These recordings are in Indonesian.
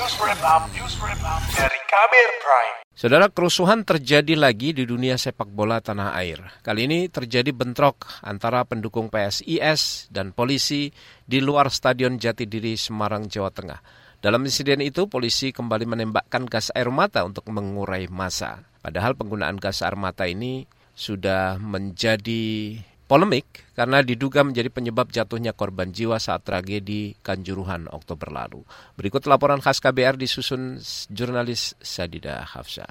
Dari Kabir Prime. Saudara, kerusuhan terjadi lagi di dunia sepak bola tanah air. Kali ini terjadi bentrok antara pendukung PSIS dan polisi di luar Stadion Jatidiri, Semarang, Jawa Tengah. Dalam insiden itu, polisi kembali menembakkan gas air mata untuk mengurai massa. Padahal penggunaan gas air mata ini sudah menjadi polemik karena diduga menjadi penyebab jatuhnya korban jiwa saat tragedi Kanjuruhan Oktober lalu. Berikut laporan khas KBR disusun jurnalis Sadida Hafsa.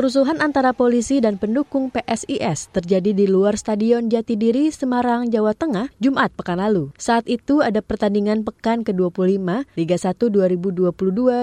Kerusuhan antara polisi dan pendukung PSIS terjadi di luar Stadion Jatidiri, Semarang, Jawa Tengah, Jumat pekan lalu. Saat itu ada pertandingan pekan ke-25 Liga 1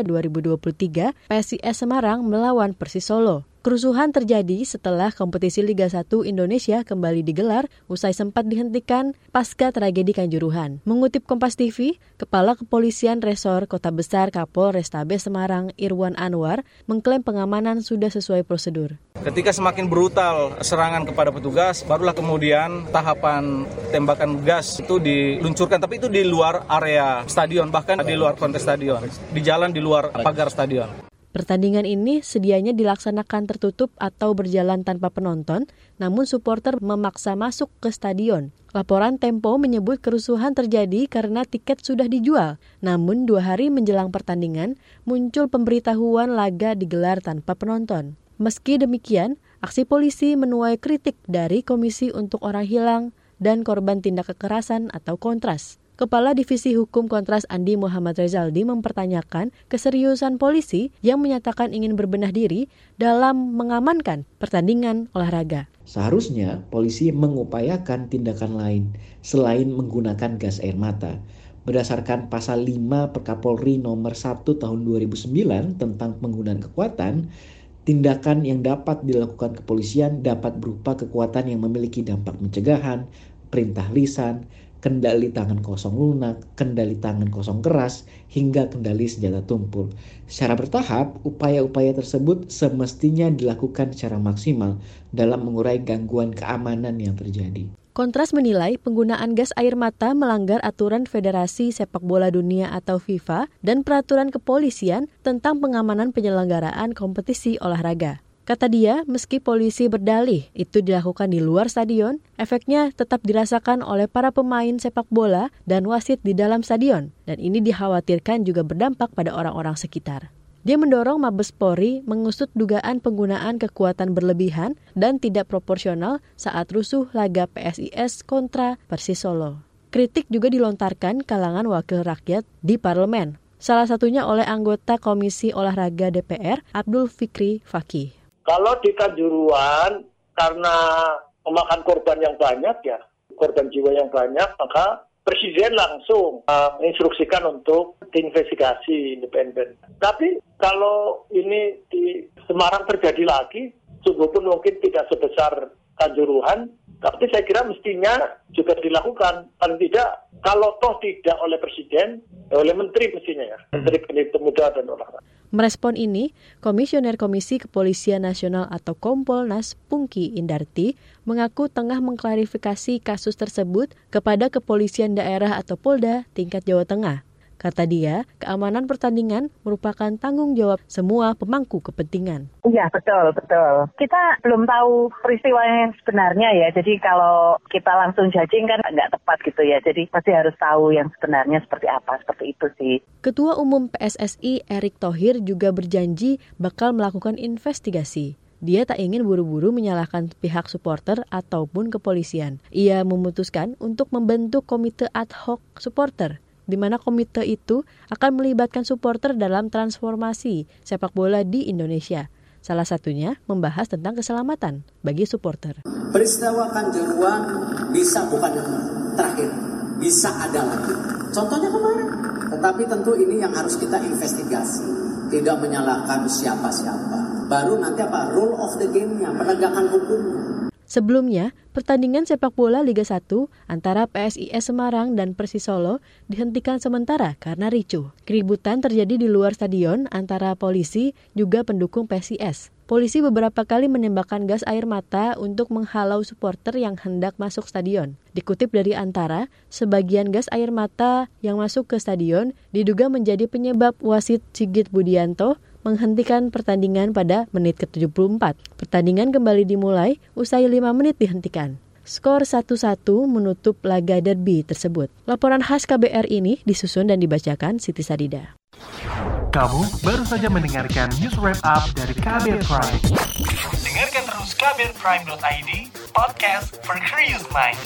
2022-2023 PSIS Semarang melawan Persis Solo. Kerusuhan terjadi setelah kompetisi Liga 1 Indonesia kembali digelar usai sempat dihentikan pasca tragedi Kanjuruhan. Mengutip Kompas TV, Kepala Kepolisian Resor Kota Besar Kapol Restabes Semarang Irwan Anwar mengklaim pengamanan sudah sesuai prosedur. Ketika semakin brutal serangan kepada petugas, barulah kemudian tahapan tembakan gas itu diluncurkan, tapi itu di luar area stadion, bahkan di luar kontes stadion, di jalan di luar pagar stadion. Pertandingan ini sedianya dilaksanakan tertutup atau berjalan tanpa penonton, namun supporter memaksa masuk ke stadion. Laporan Tempo menyebut kerusuhan terjadi karena tiket sudah dijual. Namun dua hari menjelang pertandingan, muncul pemberitahuan laga digelar tanpa penonton. Meski demikian, aksi polisi menuai kritik dari Komisi untuk Orang Hilang dan Korban Tindak Kekerasan atau Kontras. Kepala Divisi Hukum Kontras Andi Muhammad Rezaldi mempertanyakan keseriusan polisi yang menyatakan ingin berbenah diri dalam mengamankan pertandingan olahraga. Seharusnya polisi mengupayakan tindakan lain selain menggunakan gas air mata. Berdasarkan pasal 5 Perkapolri nomor 1 tahun 2009 tentang penggunaan kekuatan, tindakan yang dapat dilakukan kepolisian dapat berupa kekuatan yang memiliki dampak pencegahan, perintah lisan, kendali tangan kosong lunak, kendali tangan kosong keras, hingga kendali senjata tumpul. Secara bertahap, upaya-upaya tersebut semestinya dilakukan secara maksimal dalam mengurai gangguan keamanan yang terjadi. Kontras menilai penggunaan gas air mata melanggar aturan Federasi Sepak Bola Dunia atau FIFA dan peraturan kepolisian tentang pengamanan penyelenggaraan kompetisi olahraga. Kata dia, meski polisi berdalih itu dilakukan di luar stadion, efeknya tetap dirasakan oleh para pemain sepak bola dan wasit di dalam stadion, dan ini dikhawatirkan juga berdampak pada orang-orang sekitar. Dia mendorong Mabes Polri mengusut dugaan penggunaan kekuatan berlebihan dan tidak proporsional saat rusuh laga PSIS kontra Persis Solo. Kritik juga dilontarkan kalangan wakil rakyat di parlemen, salah satunya oleh anggota Komisi Olahraga DPR Abdul Fikri Fakih. Kalau di Kanjuruan karena memakan korban yang banyak ya, korban jiwa yang banyak, maka Presiden langsung uh, menginstruksikan untuk investigasi independen. Tapi kalau ini di Semarang terjadi lagi, sungguh pun mungkin tidak sebesar Kanjuruhan, tapi saya kira mestinya juga dilakukan. Paling tidak, kalau toh tidak oleh Presiden, oleh Menteri mestinya ya, Menteri Pendidikan Muda dan Olahraga. Merespon ini, Komisioner Komisi Kepolisian Nasional atau Kompolnas Pungki Indarti mengaku tengah mengklarifikasi kasus tersebut kepada Kepolisian Daerah atau Polda tingkat Jawa Tengah. Kata dia, keamanan pertandingan merupakan tanggung jawab semua pemangku kepentingan. Iya, betul, betul. Kita belum tahu peristiwa yang sebenarnya ya. Jadi kalau kita langsung judging kan nggak tepat gitu ya. Jadi pasti harus tahu yang sebenarnya seperti apa, seperti itu sih. Ketua Umum PSSI Erick Thohir juga berjanji bakal melakukan investigasi. Dia tak ingin buru-buru menyalahkan pihak supporter ataupun kepolisian. Ia memutuskan untuk membentuk komite ad hoc supporter di mana komite itu akan melibatkan supporter dalam transformasi sepak bola di Indonesia. Salah satunya membahas tentang keselamatan bagi supporter. Peristiwa Kanjuruan bisa bukan yang terakhir, bisa ada lagi. Contohnya kemarin. Tetapi tentu ini yang harus kita investigasi. Tidak menyalahkan siapa-siapa. Baru nanti apa? Rule of the game-nya, penegakan hukumnya. Sebelumnya, pertandingan sepak bola Liga 1 antara PSIS Semarang dan Persis Solo dihentikan sementara karena ricuh. Keributan terjadi di luar stadion antara polisi juga pendukung PSIS. Polisi beberapa kali menembakkan gas air mata untuk menghalau supporter yang hendak masuk stadion. Dikutip dari Antara, sebagian gas air mata yang masuk ke stadion diduga menjadi penyebab wasit Sigit Budianto menghentikan pertandingan pada menit ke-74. Pertandingan kembali dimulai usai 5 menit dihentikan. Skor 1-1 menutup laga derby tersebut. Laporan khas KBR ini disusun dan dibacakan Siti Sadida. Kamu baru saja mendengarkan news wrap up dari KBR Prime. Dengarkan terus kbrprime.id, podcast for curious mind.